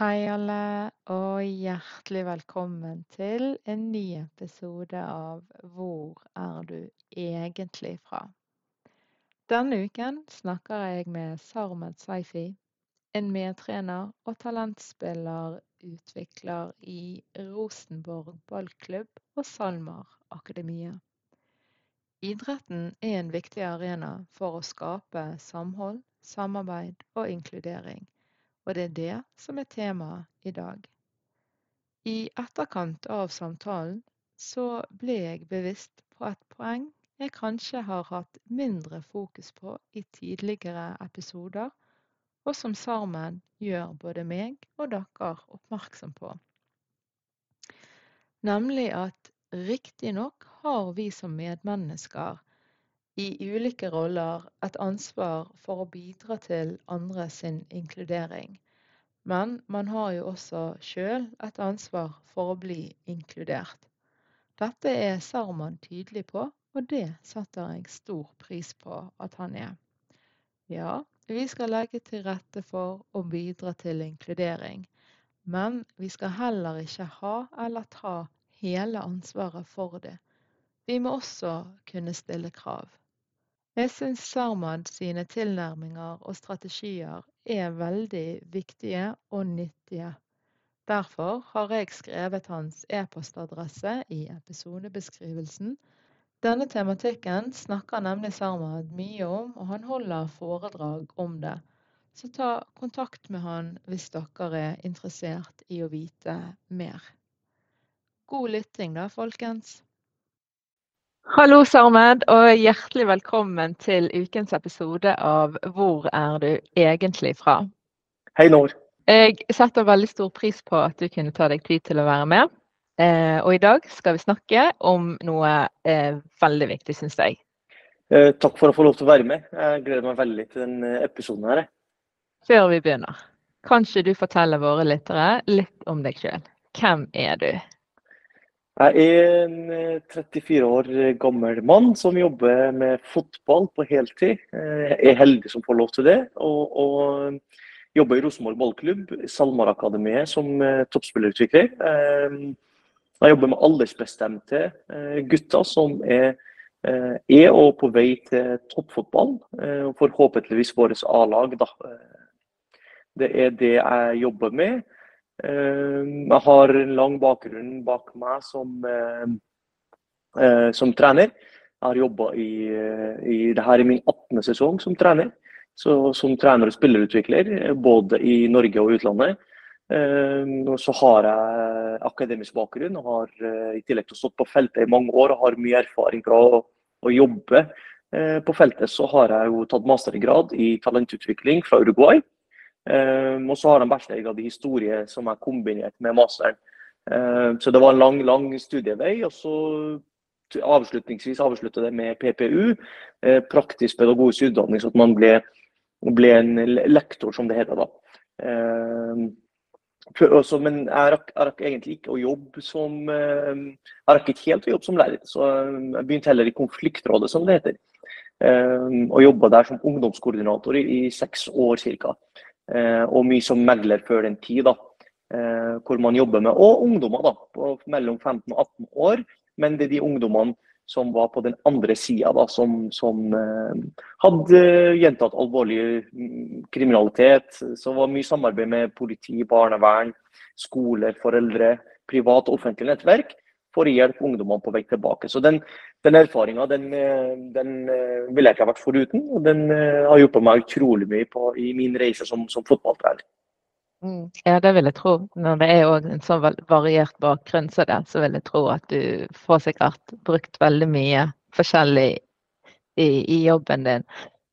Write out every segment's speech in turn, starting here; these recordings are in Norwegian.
Hei, alle, og hjertelig velkommen til en ny episode av Hvor er du egentlig fra? Denne uken snakker jeg med Sarmed Saifi, en medtrener og talentspiller utvikler i Rosenborg ballklubb og SalMar Akademiet. Idretten er en viktig arena for å skape samhold, samarbeid og inkludering og det er det som er temaet i dag. I etterkant av samtalen så ble jeg bevisst på et poeng jeg kanskje har hatt mindre fokus på i tidligere episoder, og som Sarmen gjør både meg og dere oppmerksom på. Nemlig at riktignok har vi som medmennesker i ulike roller et ansvar for å bidra til andre sin inkludering. Men man har jo også sjøl et ansvar for å bli inkludert. Dette er Sarman tydelig på, og det setter jeg stor pris på at han er. Ja, vi skal legge til rette for å bidra til inkludering. Men vi skal heller ikke ha eller ta hele ansvaret for det. Vi må også kunne stille krav. Jeg syns Sarmad sine tilnærminger og strategier er veldig viktige og nyttige. Derfor har jeg skrevet hans e-postadresse i episodebeskrivelsen. Denne tematikken snakker nemlig Sarmad mye om, og han holder foredrag om det. Så ta kontakt med han hvis dere er interessert i å vite mer. God lytting da, folkens. Hallo, Sarmed, og hjertelig velkommen til ukens episode av Hvor er du egentlig fra? Hei, Nord. Jeg setter veldig stor pris på at du kunne ta deg tid til å være med. Eh, og i dag skal vi snakke om noe eh, veldig viktig, syns jeg. Eh, takk for å få lov til å være med. Jeg gleder meg veldig til denne episoden her. Før vi begynner, kan ikke du fortelle våre lyttere litt om deg sjøl? Hvem er du? Jeg er en 34 eh, år gammel mann som jobber med fotball på heltid. Jeg er heldig som får lov til det. Og, og jobber i Rosenborg ballklubb, SalMar-akademiet, som eh, toppspillerutvikler. Eh, jeg jobber med aldersbestemte gutter som er, er og på vei til toppfotball. Forhåpentligvis vårt A-lag, da. Det er det jeg jobber med. Eh, jeg har en lang bakgrunn bak meg som, eh, eh, som trener. Jeg har jobba i, i det her i min 18. sesong som trener. Så, som trener og spillerutvikler, både i Norge og utlandet. Så har jeg akademisk bakgrunn og har i tillegg til å stått på feltet i mange år og har mye erfaring fra å, å jobbe på feltet, så har jeg jo tatt mastergrad i talentutvikling fra Uruguay. Um, og så har de bachelorgrad i historie som er kombinert med masteren. Um, så det var en lang, lang studievei. Og så avslutningsvis avsluttet det med PPU, eh, praktisk pedagogisk utdanning, så at man ble, ble, en lektor, som det heter da. Um, også, men jeg rakk, jeg rakk, egentlig ikke å jobbe som Jeg rakk ikke helt å jobbe som lærer, så jeg begynte heller i konfliktrådet, som det heter. Og jobba der som ungdomskoordinator i, i seks år ca. Eh, og mye som megler før den tid. da, eh, Hvor man jobber med og ungdommer da, på mellom 15 og 18 år. Men det er de ungdommene som var på den andre sida, som, som eh, hadde gjentatt alvorlig mm, kriminalitet. Så var mye samarbeid med politi, barnevern, skoler, foreldre, privat og offentlig nettverk for å hjelpe ungdommene på vei tilbake. Så Den, den erfaringa den, den ville jeg ikke ha vært foruten. og Den har hjulpet meg utrolig mye på, i min reise som, som fotballtrener. Mm. Ja, det vil jeg tro. Når det er en sånn variert bakgrunn som det, så vil jeg tro at du får sikkert brukt veldig mye forskjellig i, i jobben din.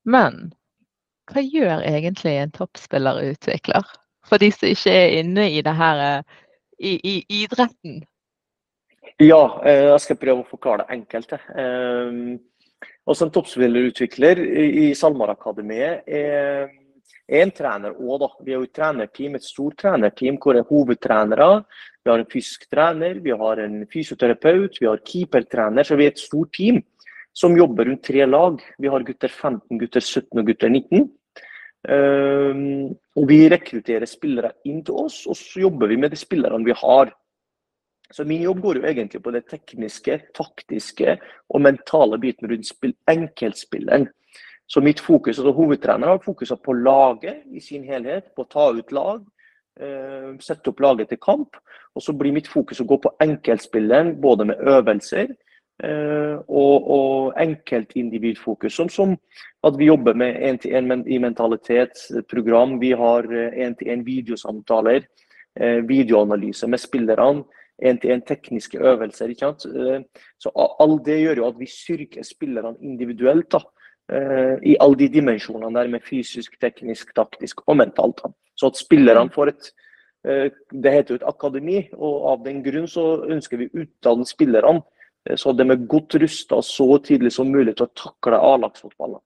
Men hva gjør egentlig en toppspillerutvikler? For de som ikke er inne i det her i, i idretten? Ja, eh, jeg skal prøve å forklare det enkelt. Altså, en toppspillerutvikler i SalMar-akademiet er en trener òg, da. Vi har jo et trenerteam, et stort trenerteam hvor det er hovedtrenere. Vi har en fysisk trener, vi har en fysioterapeut, vi har keepertrener. Så vi er et stort team som jobber rundt tre lag. Vi har gutter 15, gutter 17 og gutter 19. Um, ehm, og vi rekrutterer spillere inn til oss, og så jobber vi med de spillerne vi har. Så min jobb går jo egentlig på det tekniske, taktiske og mentale biten rundt spill, enkeltspilleren. Så mitt fokus, altså Hovedtrener har fokuset på laget i sin helhet, på å ta ut lag, eh, sette opp laget til kamp. Og så blir mitt fokus å gå på enkeltspilleren, både med øvelser eh, og, og enkeltindividfokus. Som, som at vi jobber med én-til-én i mentalitetsprogram. Vi har én-til-én eh, videosamtaler, eh, videoanalyse med spillerne. Én-til-én tekniske øvelser. ikke sant? Eh, så all det gjør jo at vi styrker spillerne individuelt. da Eh, i alle de dimensjonene der med fysisk, teknisk, taktisk og mentalt. Så at spillerne mm. får et eh, Det heter jo et akademi, og av den grunn så ønsker vi å utdanne spillerne så de er godt rusta så tidlig som mulig til å takle A-lagsfotballen.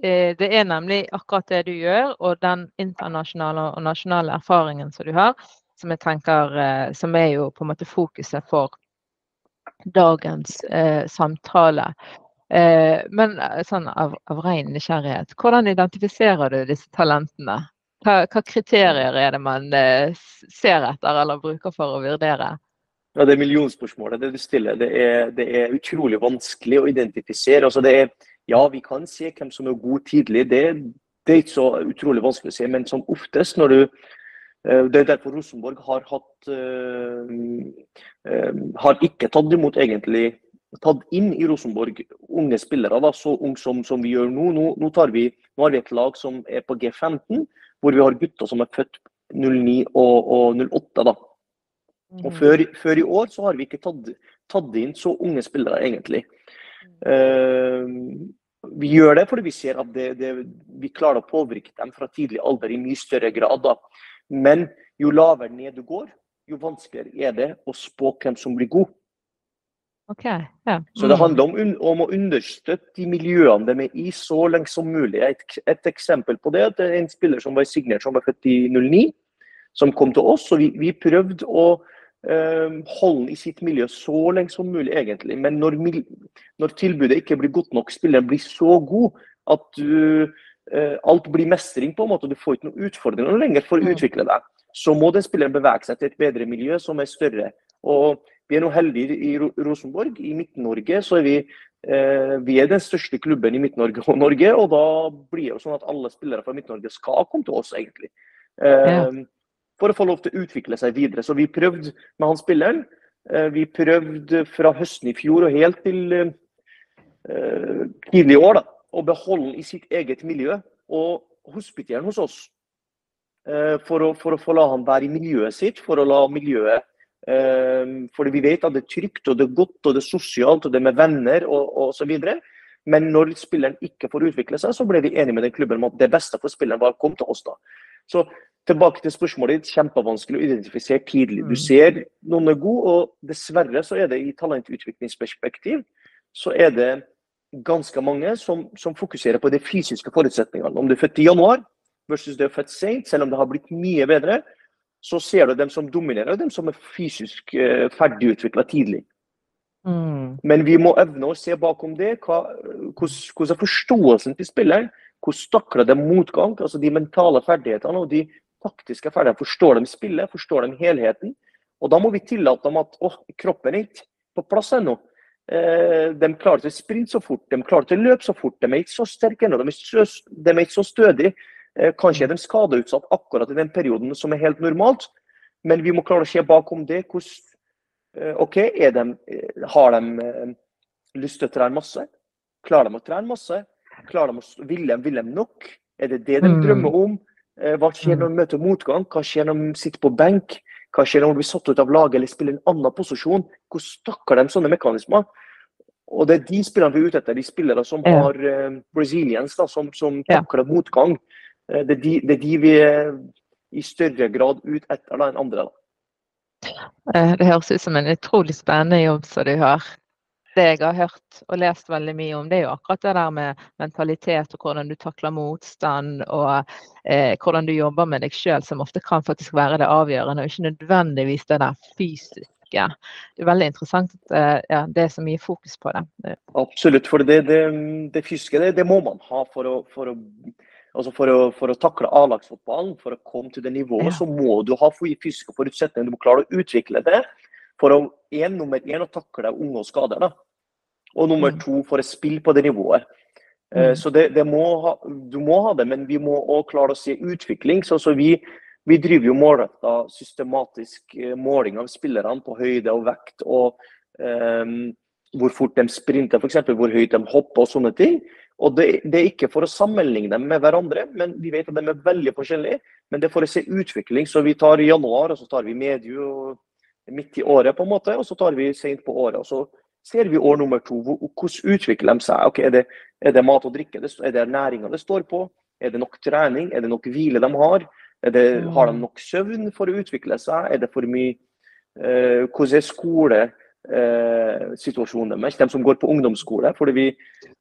Det er nemlig akkurat det du gjør, og den internasjonale og nasjonale erfaringen som du har, som jeg tenker som er jo på en måte fokuset for dagens eh, samtale. Eh, men eh, sånn av, av ren nysgjerrighet, hvordan identifiserer du disse talentene? Hva, hva kriterier er det man eh, ser etter eller bruker for å vurdere? Ja, Det er millionspørsmålet det du stiller. Det er, det er utrolig vanskelig å identifisere. Altså er, ja, vi kan se hvem som er god tidlig. Det, det, er ikke så utrolig vanskelig å se. Men som oftest når du det er derfor Rosenborg har hatt har ikke tatt imot egentlig tatt inn i Rosenborg unge spillere, da, så unge som, som, vi gjør nå. Nå, nå, vi, nå, har vi et lag som er på G15, hvor vi har gutter som er født 09 og, og 08. da. Og mm. før, før, i år så har vi ikke tatt, tatt inn så unge spillere, egentlig. Uh, vi gjør det fordi vi ser at det, det, vi klarer å påvirke dem fra tidlig alder i mye større grad. Da. Men jo lavere ned du går, jo vanskeligere er det å spå hvem som blir god. Okay, ja. mm. Så det mm. handler om, om, å understøtte de miljøene de er i så lenge som mulig. Et, et eksempel på det, det er en spiller som var signert som var født i 09, som kom til oss. og Vi, vi prøvde å eh, holde den i sitt miljø så lenge som mulig, egentlig. Men når, når tilbudet ikke blir godt nok, spilleren blir så god at du, øh, alt blir mestring, på en måte, du får ikke noen utfordringer lenger for å mm. utvikle deg, så må den spilleren bevege seg til et bedre miljø som er større. Og vi er nå heldige i Rosenborg. I Midt-Norge så er vi, eh, vi er den største klubben i Midt-Norge og Norge. Og da blir det jo sånn at alle spillere fra Midt-Norge skal komme til oss, egentlig. Eh, ja. For å få lov til å utvikle seg videre. Så vi prøvde med han spilleren. Eh, vi prøvde fra høsten i fjor og helt til eh, tidlig i år da, å beholde den i sitt eget miljø. Og hospitere hos oss. Eh, for å, for å få la han være i miljøet sitt, for å la miljøet Ehm, fordi vi vet at det er trygt, og det er godt, og det er sosialt, og det er med venner og osv. Men når spilleren ikke får utvikle seg, så ble vi enige med den klubben om at det beste for spilleren var å komme til oss. da. Så tilbake til spørsmålet ditt. Kjempevanskelig å identifisere tidlig. Du mm. ser noen er gode, og dessverre så er det i talentutviklingsperspektiv så er det ganske mange som, som fokuserer på de fysiske forutsetningene. Om du er født i januar versus du er født sent, selv om det har blitt mye bedre, så ser du dem som dominerer, og dem som er fysisk eh, ferdigutvikla tidlig. Mm. Men vi må evne å se bakom det. hvordan er forståelsen til spilleren? Hvordan takler de motgang? altså De mentale ferdighetene og de taktiske ferdighetene. Forstår de spillet? Forstår de helheten? Og Da må vi tillate dem at kroppen er ikke på plass ennå. Eh, de klarer ikke å sprinte så fort, de klarer ikke å løpe så fort. De er ikke så sterke ennå, de, de er ikke så stødige. Eh, kanskje er de skadeutsatt akkurat i den perioden som er helt normalt. Men vi må klare å se bakom det. Hvordan, OK, de, har de lyst til å trene masse? Klarer de å trene masse? Klarer de å, vil, de, vil de nok? Er det det de Mm. drømmer om? Eh, Hva skjer når de møter motgang? Hva skjer når de sitter på benk? Hva skjer når du blir satt ut av laget eller spiller en annen posisjon? Hvor stakker de sånne mekanismer? Og det er de spillerne vi er ute etter. De spillere som Ja. har uh, Brazilians, da, som, som Ja. motgang. Eh, det, er de, det er de vi er i større grad ut etter da, enn andre. Da. Eh, Det høres ut som en utrolig spennende jobb som du har. Det jeg har hørt og lest veldig mye om, det er jo akkurat det der med mentalitet og hvordan du takler motstand og eh, hvordan du jobber med deg sjøl, som ofte kan faktisk være det avgjørende, og ikke nødvendigvis det der fysiske. Det er veldig interessant at eh, ja, det er så mye fokus på det. Det- Absolutt. For det, det, det fysiske det, det må man ha for å, for å, altså for å, for å takle A-lagsfotballen. For å komme til det nivået, Ja. så må du ha fysiske forutsetninger. Du må klare å utvikle det. For å, en, nummer én, å takle unge og skader. Da. Og nummer Mm. to, for å spille på det nivået. Eh, Mm. Så det, det må ha, du må ha det, men vi må òg klare å se utvikling. Så, så vi, vi driver jo målretta systematisk eh, måling av spillerne på høyde og vekt. og um, hvor fort de sprinter, f.eks. hvor høyt de hopper og sånne ting. Og det, det er ikke for å sammenligne dem med hverandre, men vi vet at de er veldig forskjellige. Men det er for å se utvikling. Så vi tar i januar, og så tar vi medio midt i året, på en måte, og så tar vi sent på året. og så ser vi år nummer to. Hvordan utvikler de seg? Okay, er, det, er det mat og drikke? Er det næringa det står på? Er det nok trening? Er det nok hvile de har? Det, har de nok søvn for å utvikle seg? Er det for mye eh, Hvordan er skolesituasjonen deres? De som går på ungdomsskole. fordi vi,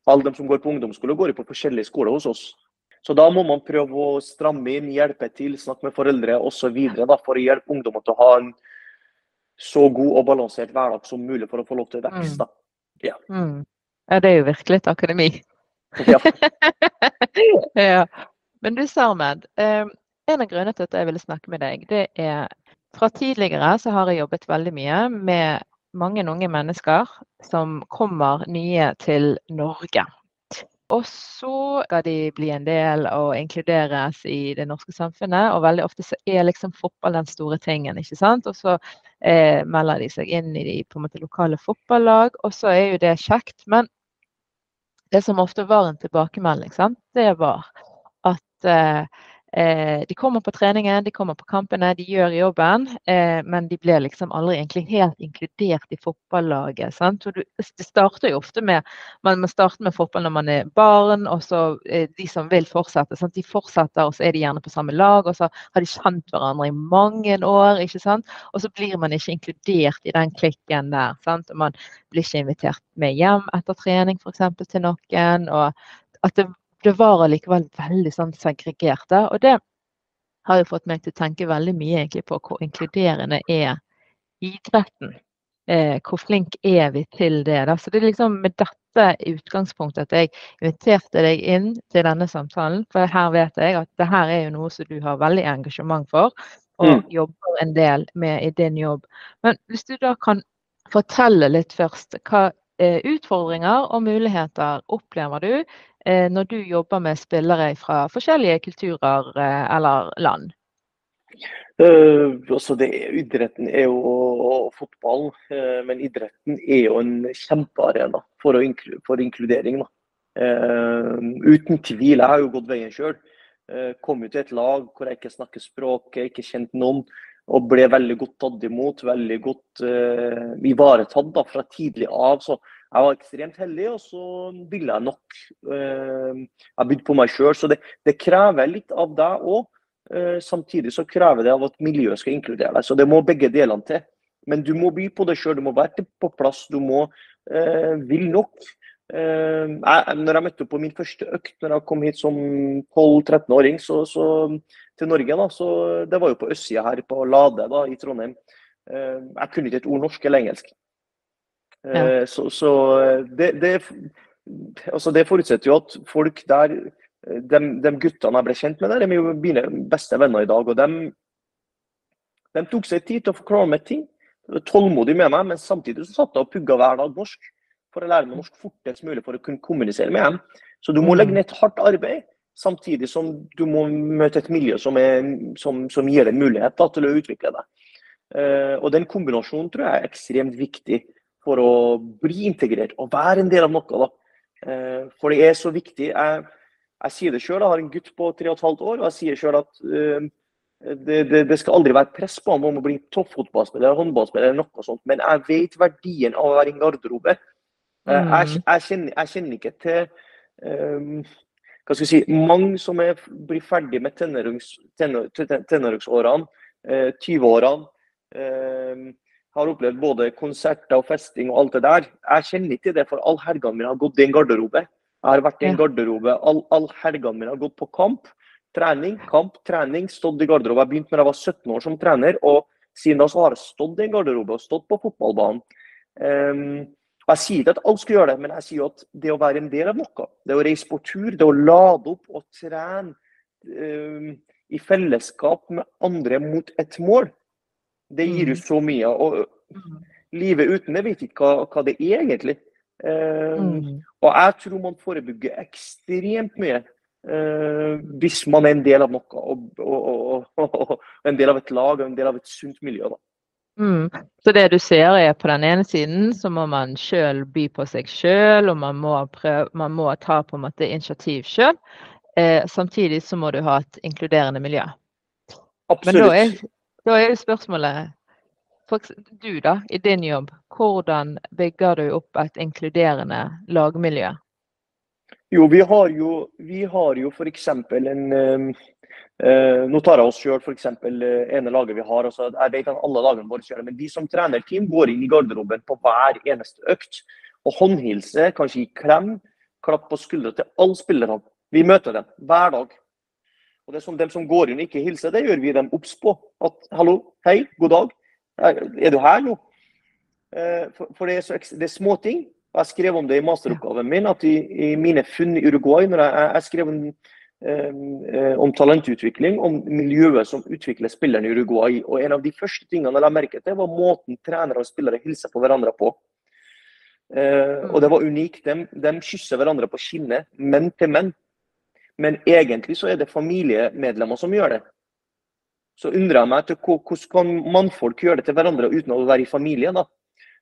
Alle de som går på ungdomsskole, går jo på forskjellige skoler hos oss. Så da må man prøve å stramme inn, hjelpe til, snakke med foreldre osv. for å hjelpe ungdommer til å ha en så god og balansert hverdag som mulig for å få lov til vekst. Da. Mm. Ja, det er jo virkelig et akademi. Ja. ja. Men du Sarmed, eh, en av grunnene til at jeg ville snakke med deg, det er fra tidligere så har jeg jobbet veldig mye med mange unge mennesker som kommer nye til Norge. Og så skal de bli en del og inkluderes i det norske samfunnet. Og veldig ofte så er liksom fotball den store tingen, ikke sant. Og så eh, melder de seg inn i de på en måte lokale fotballag, og så er jo det kjekt. Men det som ofte var en tilbakemelding, sant? det var at eh, de kommer på treningen, de kommer på kampene, de gjør jobben, eh, men de blir liksom aldri egentlig helt inkludert i fotballaget. Sant? Du, det starter jo ofte med Man man starter med fotball når man er barn, og så eh, de som vil fortsette. Sant? De fortsetter, og så er de gjerne på samme lag, og så har de kjent hverandre i mange år. ikke sant? Og så blir man ikke inkludert i den klikken der. sant? Og man blir ikke invitert med hjem etter trening f.eks. til noen. og at det, det var allikevel veldig sånn segregerte. Og det har jo fått meg til å tenke veldig mye egentlig på hvor inkluderende er idretten. Eh, hvor flink er vi til det? Da? Så det er liksom med dette utgangspunktet at jeg inviterte deg inn til denne samtalen. For her vet jeg at det her er jo noe som du har veldig engasjement for, og Mm. jobber en del med i din jobb. Men hvis du da kan fortelle litt først, hva eh, utfordringer og muligheter opplever du når du jobber med spillere fra forskjellige kulturer eh, eller land? Uh, det, idretten er jo og fotball, uh, men idretten er jo en kjempearena for, inklu, for inkludering. Uh, uten tvil. Jeg har jo gått veien sjøl. Kom jo til et lag hvor jeg ikke snakker språket, ikke kjente noen. Og ble veldig godt tatt imot, veldig godt ivaretatt da, fra tidlig av. Så jeg var ekstremt heldig, og så ville jeg nok. jeg bydde på meg sjøl. Så det, det krever litt av deg òg. Uh, samtidig så krever det av at miljøet skal inkludere deg. Så det må begge delene til. Men du må by på det sjøl, du må være på plass. Du må uh, vil nok. Uh, jeg, når jeg møtte opp på min første økt når jeg kom hit som 12-13-åring så, så, til Norge, da, så det var jo på østsida her på Lade da, i Trondheim. jeg kunne ikke et ord norsk eller engelsk. Ja. Så, så det, det, altså det forutsetter jo at folk der de, de, guttene jeg ble kjent med der, de er jo mine beste venner i dag. og de, de tok seg tid til å forklare meg ting. Tålmodig med meg, men samtidig så satt jeg og pugga hver dag norsk. For å lære meg norsk fortest mulig for å kunne kommunisere med dem. Så du må legge ned et hardt arbeid, samtidig som du må møte et miljø som, er, som, som gir deg mulighet da, til å utvikle deg. Uh, og den kombinasjonen tror jeg er ekstremt viktig for å bli integrert og være en del av noe. da. Eh, for det er så viktig. Jeg, jeg sier det sjøl, jeg har en gutt på 3,5 år, og jeg sier sjøl at uh, det, det, det, skal aldri være press på ham om å bli toppfotballspiller håndballspiller eller noe sånt, men jeg vet verdien av å være i en garderobe. Uh, mm. jeg, jeg, kjenner, jeg, kjenner, ikke til um, hva skal jeg si, mange som er, blir ferdig med tenåringsårene, uh, 20-årene. Uh, har opplevd både konserter og festing og alt det der. Jeg kjenner ikke det, for all helgene mine har gått i en garderobe. Jeg har vært i en garderobe all, all helgene mine. har gått på kamp, trening, kamp, trening. Stått i garderobe. Jeg begynte da jeg var 17 år som trener. og Siden da så har jeg stått i en garderobe og stått på fotballbanen. Um, jeg sier ikke at alle skal gjøre det, men jeg sier at det å være en del av noe, det å reise på tur, det å lade opp og trene um, i fellesskap med andre mot et mål, det gir jo mm. så mye. Og mm. livet uten det vet ikke hva, hva det er egentlig. Mm. Og jeg tror man forebygger ekstremt mye uh, hvis man er en del av noe. Og, og, og, en del av et lag og en del av et sunt miljø. Mm. Så det du ser er på den ene siden så må man sjøl by på seg sjøl, og man må, prøve, man må, ta på en måte initiativ sjøl. Eh, samtidig så må du ha et inkluderende miljø. Absolutt. Men da er, da er spørsmålet du da, i din jobb, hvordan bygger du opp et inkluderende lagmiljø? Jo, vi har jo, vi har jo f.eks. en eh, Nå tar jeg oss sjøl f.eks. Uh, ene laget vi har. Altså, jeg vet at alle lagene våre gjør det, men de som trener team, går inn i garderoben på hver eneste økt. Og håndhilse, kanskje gi klem, klapp på skuldra til alle spillerne. Vi møter dem hver dag. Og det er sånn, De som går inn og ikke hilser, det gjør vi dem obs på. At hallo, hei, god dag. Er du her nå? For, for, det er, så, det er småting. Jeg skrev om det i masteroppgaven min, at i, i mine funn i Uruguay når jeg, jeg skrev om, eh, om talentutvikling, om miljøet som utvikler spillerne i Uruguay. Og En av de første tingene jeg la merke til, var måten trenere og spillere hilser på hverandre på. Eh, og det var unikt. De, de kysser hverandre på kinnet, menn til menn. Men egentlig så er det familiemedlemmer som gjør det så undrer jeg meg til hvordan kan mannfolk gjøre det til hverandre uten å være i familie. da.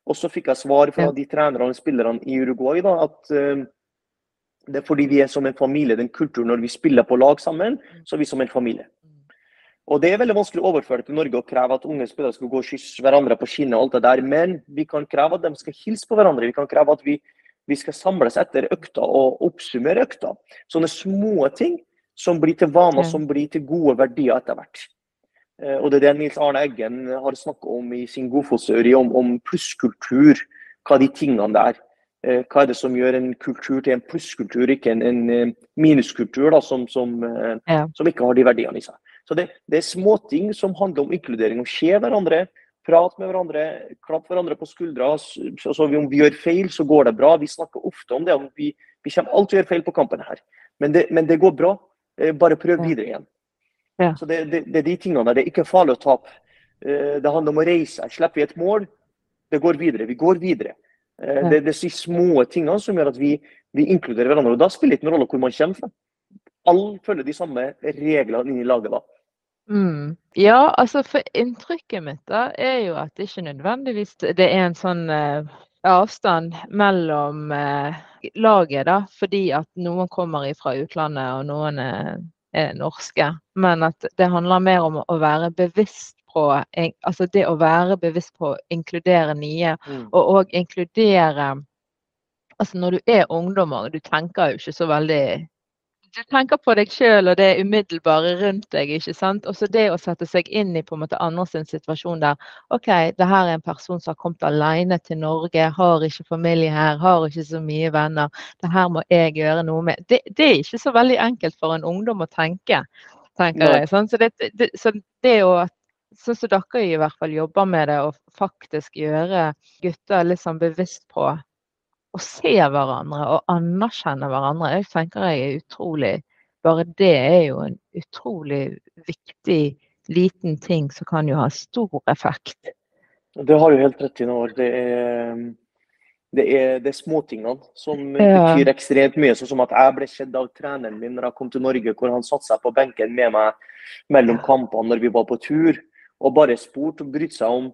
Og så fikk jeg svar fra de trenerne og spillerne i Uruguay da, at uh, det er fordi vi er som en familie. Den kulturen når vi spiller på lag sammen, så er vi som en familie. Og Det er veldig vanskelig å overføre til Norge og kreve at unge spillere skal gå og kysse hverandre på kinnet. og alt det der, Men vi kan kreve at de skal hilse på hverandre. Vi kan kreve at vi, vi skal samles etter økta og oppsummere økta. Sånne små ting som blir til vaner, som blir til gode verdier etter hvert. Eh, og det er det Nils Arne Eggen har snakket om i sin Godfotsøri, om, om plusskultur. Hva er de tingene der? Eh, hva er det som gjør en kultur til en plusskultur, ikke en, en eh, minuskultur da, som, som, ja. som, ikke har de verdiene i seg. Så det, det er småting som handler om inkludering. Å se hverandre, prate med hverandre, klappe hverandre på skuldra. Altså, om vi gjør feil, så går det bra. Vi snakker ofte om det. Vi, vi kommer alltid til å gjøre feil på kampen her. Men det, men det går bra. Bare prøv videre igjen. Ja. Så det, det, det, er de tingene der. Det er ikke farlig å tape. Eh, det handler om å reise. Slipper vi et mål, det går videre. Vi går videre. Eh, det, det er de små tingene som gjør at vi, vi inkluderer hverandre. og Da spiller det ingen rolle hvor man kommer fra. Alle følger de samme reglene inn i laget da. Mm. Ja, altså for inntrykket mitt da er jo at det ikke nødvendigvis det er en sånn uh, avstand mellom uh, laget, da, fordi at noen kommer fra utlandet og noen er, er norske. Men at det handler mer om å være bevisst på altså det å være bevisst på å inkludere nye, mm. og òg inkludere Altså når du er ungdom, du tenker jo ikke så veldig du tenker på deg sjøl og det umiddelbare rundt deg. ikke sant? Også det å sette seg inn i på en måte andres situasjon der OK, det her er en person som har kommet alene til Norge, har ikke familie her, har ikke så mye venner. Det her må jeg gjøre noe med. Det, det er ikke så veldig enkelt for en ungdom å tenke, tenker jeg. Sant? Så det, det, så det å Sånn som dere i hvert fall jobber med det, og faktisk gjøre gutter sånn bevisst på å se hverandre og anerkjenne hverandre, jeg tenker jeg er utrolig Bare det er jo en utrolig viktig liten ting som kan jo ha stor effekt. Det har du helt rett i, Når. Det er, det er, det er småtingene som ja. betyr ekstremt mye. Sånn som at jeg ble sett av treneren min når jeg kom til Norge, hvor han satte seg på benken med meg mellom kampene når vi var på tur. og bare spurt og brydde seg om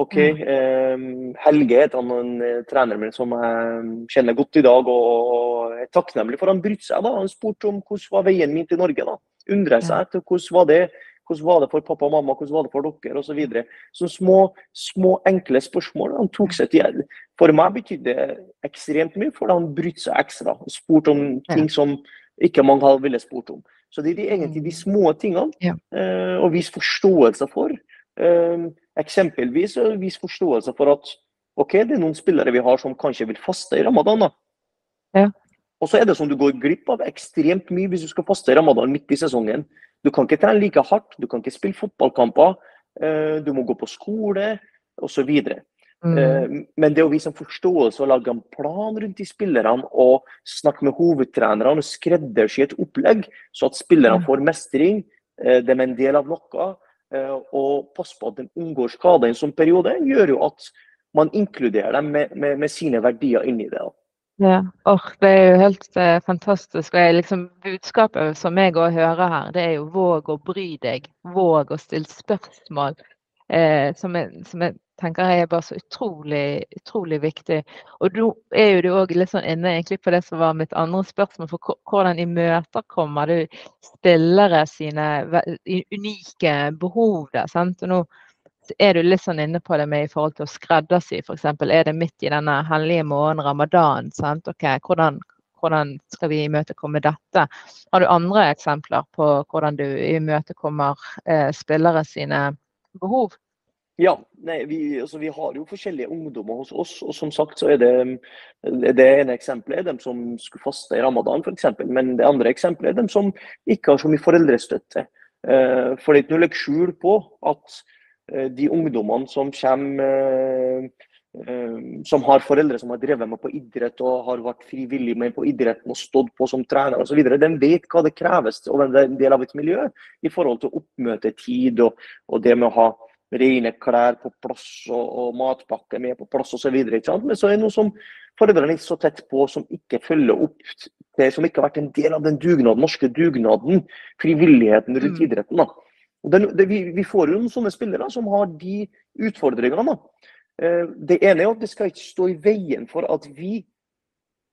OK, eh, Helge heter han en eh, trener min som jeg kjenner godt i dag, og er takknemlig for han brydde seg. da, Han spurte om hvordan var veien min til Norge. da, Undrer seg etter hvordan var det hvordan var det for pappa og mamma, hvordan var det for dere, osv. Så, videre. så små, små, enkle spørsmål. Han tok seg til For meg betydde det ekstremt mye, for han brydde seg ekstra. og Spurte om ting som ikke mange ville spurt om. Så det er egentlig de små tingene eh, å vise forståelse for. Eh, eksempelvis å vise forståelse for at OK, det er noen spillere vi har som kanskje vil faste i ramadan. da. Ja. Og så er det som du går glipp av ekstremt mye hvis du skal faste i ramadan midt i sesongen. Du kan ikke trene like hardt, du kan ikke spille fotballkamper, eh, du må gå på skole osv. Mm. Eh, men det å vise en forståelse og lage en plan rundt de spillerne og snakke med hovedtrenerne og skreddersy et opplegg, så at spillerne får mestring, eh, de er en del av noe, og passe på at de unngår skader i en sånn periode, gjør jo at man inkluderer dem med, med, med sine verdier inni det. Ja, oh, det er jo helt eh, fantastisk. Og liksom, budskapet som jeg òg hører her, det er jo våg å bry deg. Våg å stille spørsmål. Eh, som, er, som, jeg, tenker jeg er bare så utrolig, utrolig viktig. Og nå er du òg litt sånn inne egentlig på det som var mitt andre spørsmål. For hvordan imøtekommer du spillere sine unike behov der? sant? Og nå er du litt sånn inne på det med i forhold til å skreddersy, f.eks. Er det midt i denne hellige måneden ramadan? sant? Ok, hvordan, hvordan skal vi imøtekomme dette? Har du andre eksempler på hvordan du imøtekommer eh, spillere sine behov? Ja, nei, vi, altså, vi, har jo forskjellige ungdommer hos oss. og som sagt så er Det det ene eksempelet er dem som skulle faste i ramadan, f.eks. Men det andre eksempelet er dem som ikke har så mye foreldrestøtte. Eh, for det er ikke noe skjul på at Eh, de ungdommene som kommer eh, som har foreldre som har drevet med på idrett og har vært frivillig med på idretten og stått på som trener osv., de vet hva det kreves å være en del av et miljø i forhold til oppmøtetid og, og det med å ha rene klær på plass og, og matpakke med på plass osv. Men så er det noe som foreldrene er så tett på, som ikke følger opp det, som ikke har vært en del av den dugnaden, norske dugnaden, frivilligheten rundt mm. idretten. Det, det, vi, vi, får jo noen sånne spillere som har de utfordringene. Eh, det ene er at det skal ikke stå i veien for at vi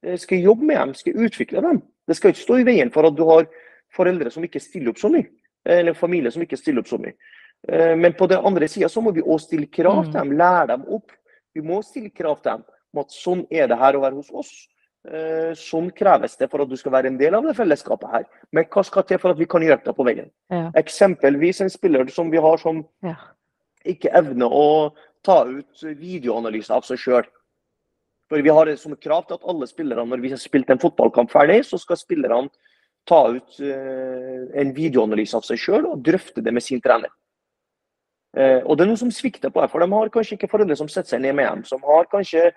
eh, skal jobbe med dem, skal utvikle dem. Det skal ikke stå i veien for at du har foreldre som ikke stiller opp så mye, eller familie som ikke stiller opp så mye. Eh, men på den andre sida så må vi òg stille krav til dem, lære dem opp. Vi må stille krav til dem om at sånn er det her å være hos oss. Eh, sånn kreves det for at du skal være en del av det fellesskapet her. Men hva skal til for at vi kan hjelpe deg på veien? Ja. Eksempelvis en spiller som vi har som ja. ikke evner å ta ut videoanalyse av seg sjøl. For Vi har det som krav til at alle spillerne, når vi har spilt en fotballkamp ferdig, så skal spillerne ta ut uh, en videoanalyse av seg sjøl og drøfte det med sin trener. Uh, og Det er noe som svikter på her, for de har kanskje ikke foreldre som setter seg ned med dem. Som har kanskje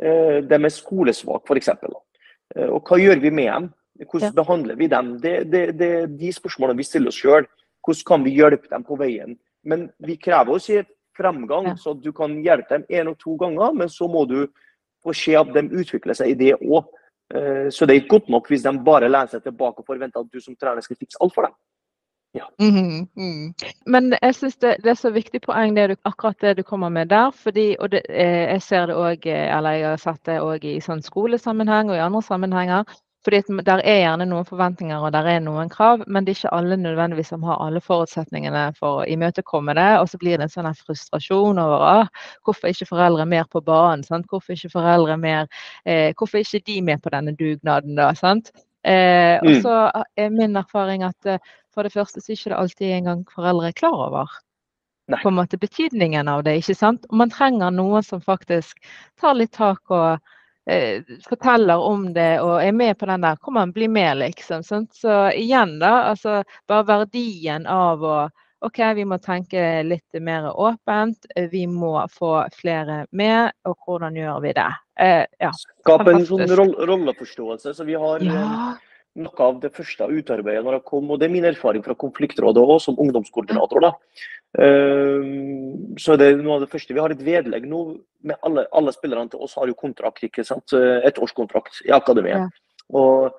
Eh, dem er skolesvake, f.eks. Eh, og hva gjør vi med dem? Hvordan ja. behandler vi dem? Det, er de spørsmålene vi stiller oss sjøl. Hvordan kan vi hjelpe dem på veien? Men vi krever oss i fremgang, ja. så du kan hjelpe dem én og to ganger. Men så må du få se at de utvikler seg i det òg. Eh, så det er ikke godt nok hvis de bare lener seg tilbake og forventer at du som trener skal fikse alt for dem. Ja. Mm, mm. Men jeg syns det, det, er så viktig poeng det du, akkurat det du kommer med der. fordi, og det, eh, Jeg ser det òg, eh, eller jeg har sett det òg i sånn skolesammenheng og i andre sammenhenger. fordi Der er gjerne noen forventninger og der er noen krav, men det er ikke alle nødvendigvis som har alle forutsetningene for å imøtekomme det. Og så blir det en sånn frustrasjon over ah, hvorfor ikke foreldre mer på banen. Sant? Hvorfor ikke foreldre mer, eh, hvorfor ikke de med på denne dugnaden, da? sant? Eh, og mm. så er min erfaring at eh, for det første så er det ikke alltid engang foreldre er klar over på en måte betydningen av det. ikke sant? Og man trenger noen som faktisk tar litt tak og eh, forteller om det og er med på den der. Kom an, bli med, liksom. Sant? Så igjen, da. Altså bare verdien av å OK, vi må tenke litt mer åpent. Vi må få flere med. Og hvordan gjør vi det? Eh, ja, Skape en sånn rolleforståelse. Så vi har ja. Eh, noe av det første utarbeidet når jeg kom, og det er min erfaring fra konfliktrådet òg, som ungdomskoordinator. da. Uh, så det er noe av det første. Vi har et vedlegg nå med alle, alle spillerne til oss har jo kontrakt, ikke sant? et årskontrakt i akademiet. Ja. Og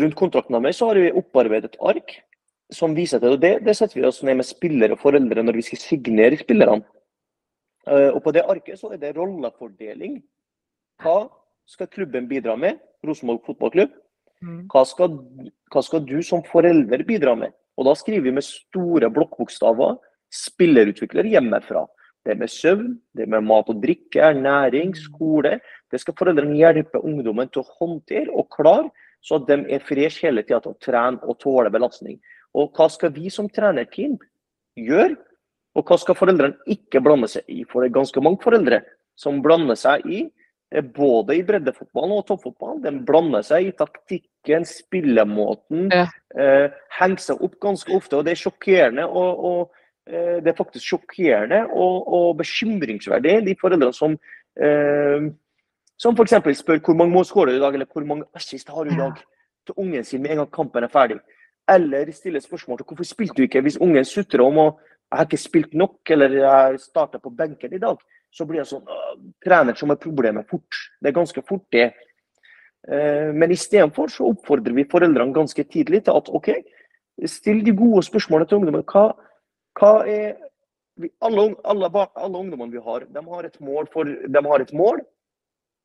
rundt kontrakten av meg så har vi opparbeidet et ark som viser til, det, det setter vi oss ned med spillere og foreldre når vi skal signere spillerne. Uh, og På det arket så er det rollefordeling. Hva skal klubben bidra med? Rosenborg fotballklubb. Mm. Hva skal, hva skal, du som forelder bidra med? Og Da skriver vi med store blokkbokstaver spillerutvikler hjemmefra. Det med søvn, det med mat og drikke, ernæring, mm. skole. Det skal foreldrene hjelpe ungdommen til å håndtere og klare, så at de er fresh hele tida til å trene og tåle belastning. Og hva skal vi som trenerteam gjøre? Og hva skal foreldrene ikke blande seg i? For det er ganske mange foreldre som blander seg i eh, både i breddefotballen og toppfotballen. De blander seg i taktikken, spillemåten. Ja. Eh, henger seg opp ganske ofte. og Det er sjokkerende. og, og eh, det er faktisk sjokkerende og, og bekymringsverdig, de foreldrene som eh, som f.eks. spør hvor mange mål skårer du i dag, eller hvor mange assist har du i dag til ungen sin med en gang kampen er ferdig. Eller stille spørsmål til hvorfor spilte du ikke hvis ungen sutrer om å jeg har ikke spilt nok, eller jeg starter på benken i dag. Så blir jeg sånn Trener som er problemet fort. Det er ganske fort, det. Eh, men istedenfor så oppfordrer vi foreldrene ganske tidlig til at OK, still de gode spørsmålene til ungdommen. Hva, hva er alle, alle, alle, ungdommene vi har, de har et mål. For, de har et mål.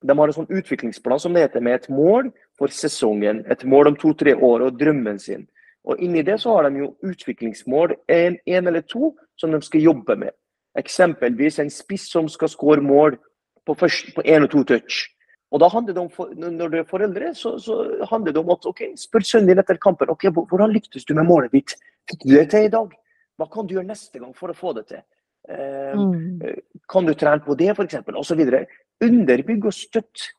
De har en sånn utviklingsplan som det heter, med et mål for sesongen. Et mål om to-tre år og drømmen sin. Og inni det så har de jo utviklingsmål, en eller to, som de skal jobbe med. Eksempelvis en spiss som skal skåre mål på en og to touch. Og da handler det om, Når du er foreldre, så, så handler det om at ok, spør sønnen din etter kampen ok, hvordan lyktes du med målet ditt. Fikk du det til i dag? Hva kan du gjøre neste gang for å få det til? Eh, mm. Kan du trene på det, f.eks.? Osv. Underbygg og støtt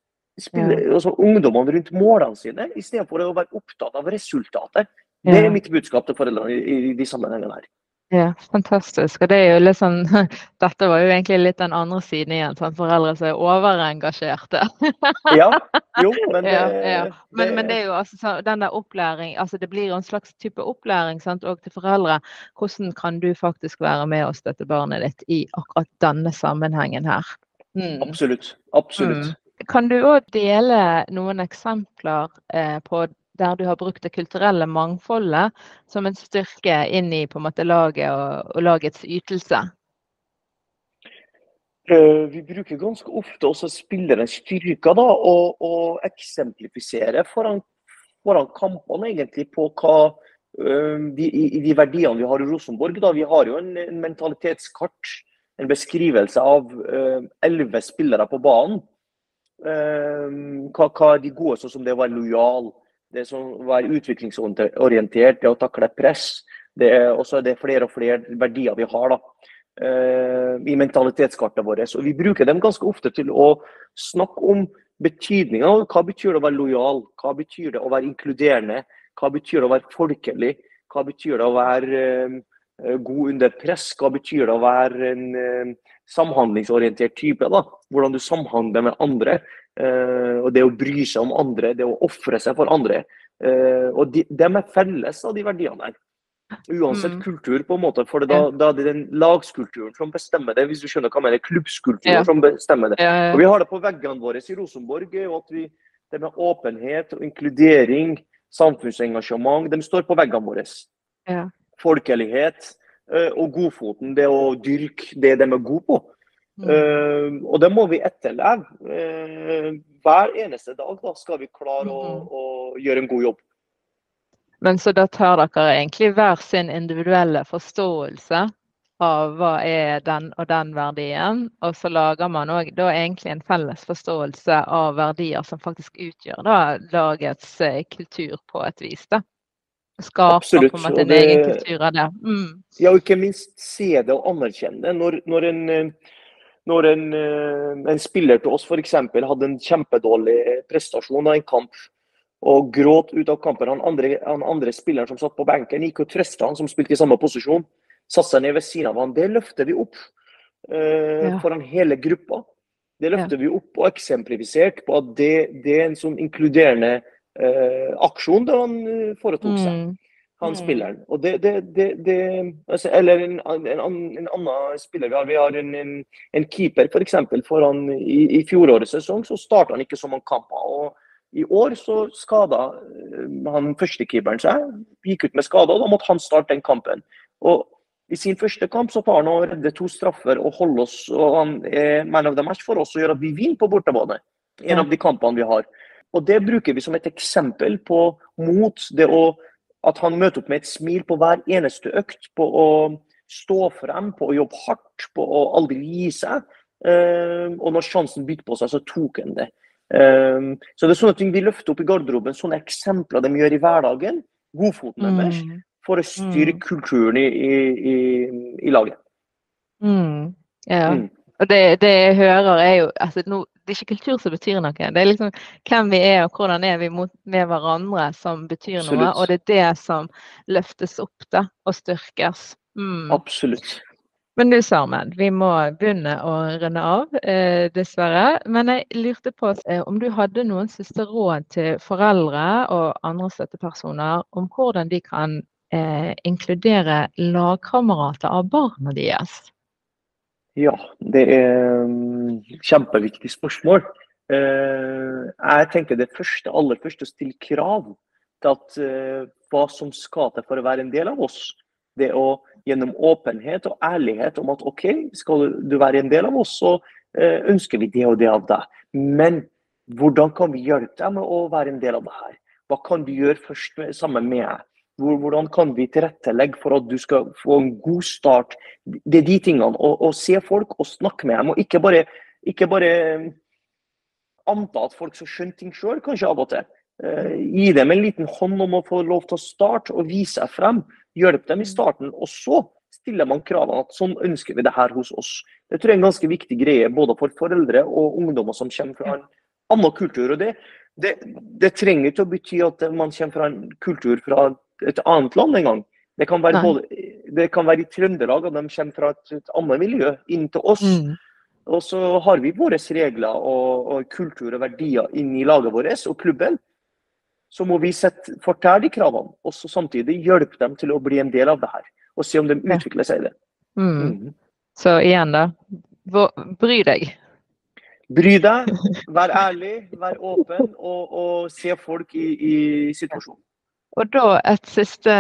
spille, ja. altså, ungdommene rundt målene sine, istedenfor å være opptatt av resultatet. Det er mitt budskap til foreldrene i, de sammenhengene her. Ja, fantastisk. Og det er jo sånn, Dette var jo egentlig litt den andre siden igjen. Sånn, foreldre som er overengasjerte. ja, jo, men det, ja, ja. Men, men, det er jo altså så, den der opplæring, altså det blir jo en slags type opplæring sant, og til foreldre. Hvordan kan du faktisk være med og støtte barnet ditt i akkurat denne sammenhengen her? Mm. Absolutt. Absolutt. Mm. Kan du òg dele noen eksempler eh, på der du har brukt det kulturelle mangfoldet som en styrke inn i måte laget og, og lagets ytelse? Uh, vi bruker ganske ofte også spillerens styrker da, og, og eksemplifisere foran, foran, kampene egentlig på hva uh, de, de, verdiene vi har i Rosenborg. Da. Vi har jo en, en mentalitetskart, en beskrivelse av eh, elleve spillere på banen. hva, hva er de gode, sånn som det å være lojal, det som være utviklingsorientert, det å takle press. Det er, også det flere og flere verdier vi har da, uh, i mentalitetskartet vårt. Og vi bruker dem ganske ofte til å snakke om betydninga hva betyr det å være lojal, hva betyr det å være inkluderende, hva betyr det å være folkelig, hva betyr det å være uh, god under press, hva betyr det å være en uh, samhandlingsorientert type. da, Hvordan du samhandler med andre. Uh, og det å bry seg om andre, det å ofre seg for andre. Uh, og de, de, er felles av de verdiene der. Uansett mm. kultur, på en måte. For da, da, er det den lagskulturen som bestemmer det. Hvis du skjønner hva jeg mener. Klubbskulturen ja. som bestemmer det. Ja, ja. Og vi har det på veggene våre i Rosenborg. og at vi, Det med åpenhet og inkludering, samfunnsengasjement, de står på veggene våre. Folkelighet uh, og godfoten. Det å dyrke det de er gode på. Uh, og det må vi etterleve. Uh, hver eneste dag da skal vi klare å, mm-hmm. å, gjøre en god jobb. Men så da tar dere egentlig hver sin individuelle forståelse av hva er den og den verdien, og så lager man òg egentlig en felles forståelse av verdier som faktisk utgjør da lagets eh, kultur på et vis. da. Skaper Absolutt. på en måte en egen kultur av det. Mm. Ja, og ikke minst se det og anerkjenne det. Når, når en når en, eh, en spiller til oss f.eks. hadde en kjempedårlig prestasjon av en kamp og gråt ut av kampen. Han andre, han andre spilleren som satt på benken, gikk og trøsta han som spilte i samme posisjon. Satte seg ned ved siden av han. Det løfter vi opp eh, ja. foran hele gruppa. Det løfter ja. vi opp og eksemplifisert på at det, det er en sånn inkluderende eh, aksjon det han eh, foretok seg. Mm han mm. spilleren. Og det, det, det, det altså, Eller en, en, en, annen spiller vi har. Vi har en, en keeper f.eks. For foran i, i fjorårets sesong så starta han ikke så mange kamper. og i år så skada eh, han førstekeeperen seg. gikk ut med skade, og da måtte han starte den kampen. Og i sin første kamp så får han å redde to straffer og holde oss og han er man of the match for oss og gjøre at vi vinner på bortebane. En av de kampene vi har. Og Det bruker vi som et eksempel på mot. det å At han møter opp med et smil på hver eneste økt. På å stå frem, på å jobbe hardt, på å aldri gi seg. Eh, og når sjansen bytte på seg, så tok han det. Eh, så det er sånne ting vi løfter opp i garderoben. Sånne eksempler de gjør i hverdagen. Godfoten deres Mm. for å styre kulturen i, i, i, i laget. Mm. Ja. Mm. Og det, det jeg hører er jo altså nå, Det er ikke kultur som betyr noe. Det er liksom hvem vi er og hvordan er vi mot, med hverandre som betyr noe. Og det er det som løftes opp da, og styrkes. Mm. Absolutt. Men du Sarmen, vi må begynne å runde av, eh, dessverre. Men jeg lurte på eh, om du hadde noen siste råd til foreldre og andre støttepersoner om hvordan de kan eh, inkludere lagkamerater av barna deres? Ja, det er et kjempeviktig spørsmål. Eh, jeg tenker det første, aller første å stille krav til at eh, hva som skal til for å være en del av oss. Det å gjennom åpenhet og ærlighet om at OK, skal du være en del av oss, så eh, ønsker vi det og det av deg. Men hvordan kan vi hjelpe deg med å være en del av det her? Hva kan du gjøre først sammen med deg? Hvor- Hvordan kan vi tilrettelegge for at du skal få en god start? Det er de tingene. Å se folk og snakke med dem. Og ikke bare, ikke bare eh, anta at folk skal skjønne ting sjøl, kanskje av og til. Eh, gi dem en liten hånd om å få lov til å starte og vise seg frem. Hjelpe dem i starten. Og så stiller man kravene at sånn ønsker vi det her hos oss. Det tror jeg er en ganske viktig greie både for foreldre og ungdommer som kommer fra en annen kultur. og det, det, det trenger ikke å bety at man kommer fra en kultur fra et annet land engang. Det kan være, både, det kan være i Trøndelag at de kommer fra et, et annet miljø inn til oss. Mm. Og så har vi våre regler og, og kultur og verdier inn i laget vårt og klubben. Så må vi sette, fortelle de kravene, og så samtidig hjelpe dem til å bli en del av det her. Og se om de utvikler seg i det. Mm. Mm. Så igjen, da. Bry deg. Bry deg, vær ærlig, vær åpen, og, og se folk i, i situasjonen. Og da et siste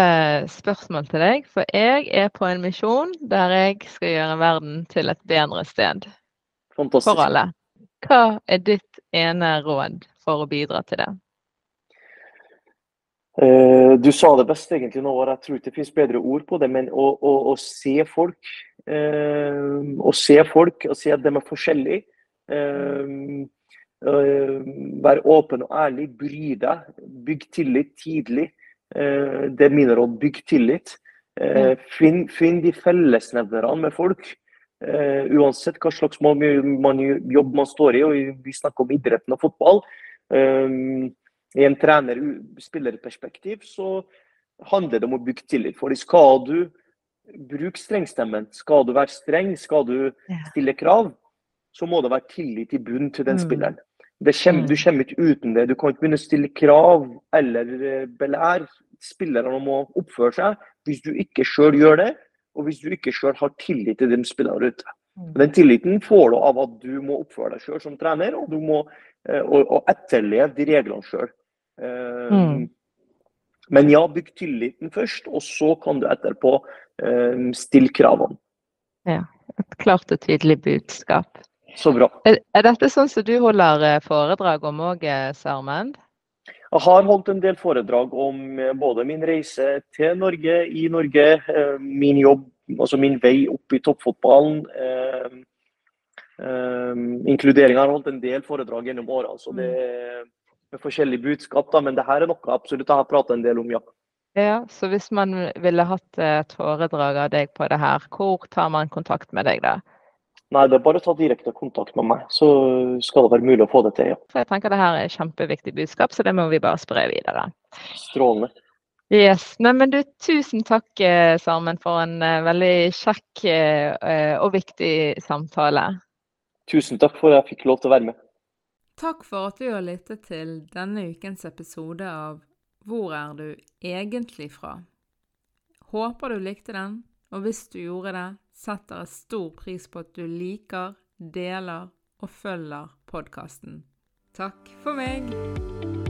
spørsmål til deg, for jeg er på en misjon der jeg skal gjøre verden til et bedre sted Fantastisk. for alle. Hva er ditt ene råd for å bidra til det? Eh, du sa det best egentlig nå, og jeg tror ikke det finnes bedre ord på det, men å, å, å se folk. Eh, å se folk og se at de er forskjellige. Eh, eh, Vær åpen og ærlig, bry deg. Bygg tillit tidlig. Eh, det er mine råd. Bygg tillit. Eh, finn, finn de fellesnevnerne med folk. Eh, uansett hva slags man, man, jobb man står i, og vi snakker om idretten og fotball. I en trener-spillerperspektiv så handler det om å bygge tillit. For skal du bruke strengstemmen, skal du være streng, skal du stille krav, så må det være tillit i bunnen til den Mm. spilleren. Det kommer, du kommer ikke uten det. Du kan ikke begynne å stille krav eller eh, belære spillerne om å oppføre seg hvis du ikke sjøl gjør det, og hvis du ikke sjøl har tillit til de spillerne ute. Mm. Den tilliten får du av at du må oppføre deg sjøl som trener, og du må eh, og, og etterleve de reglene sjøl. Mm. Men ja, bygg tilliten først, og så kan du etterpå eh, stille kravene. Ja. Et klart og tydelig budskap. Så bra. Er, er dette sånn som du holder eh, foredrag om òg, Sarmand? Jeg har holdt en del foredrag om eh, både min reise til Norge, i Norge, eh, min jobb, altså min vei opp i toppfotballen. Eh, eh, inkludering har holdt en del foredrag gjennom åra, så det er med forskjellige budskap. Da, men det her er noe absolutt jeg har pratet en del om, ja. Ja, så hvis man ville hatt et foredrag av deg på det her, hvor tar man kontakt med deg da? Nei, det er bare å ta direkte kontakt med meg, så skal det være mulig å få det til, ja. Så jeg tenker det her er et kjempeviktig budskap, så det må vi bare spre videre. Strålende. Yes. Nei, men du, tusen takk, eh, Sarmen, for en eh, veldig kjekk eh, og viktig samtale. Tusen takk for at jeg fikk lov til å være med. Takk for at du har lyttet til denne ukens episode av Hvor er du egentlig fra? Håper du likte den, og hvis du gjorde det, setter jeg stor pris på at du liker, deler og følger podkasten. Takk for meg!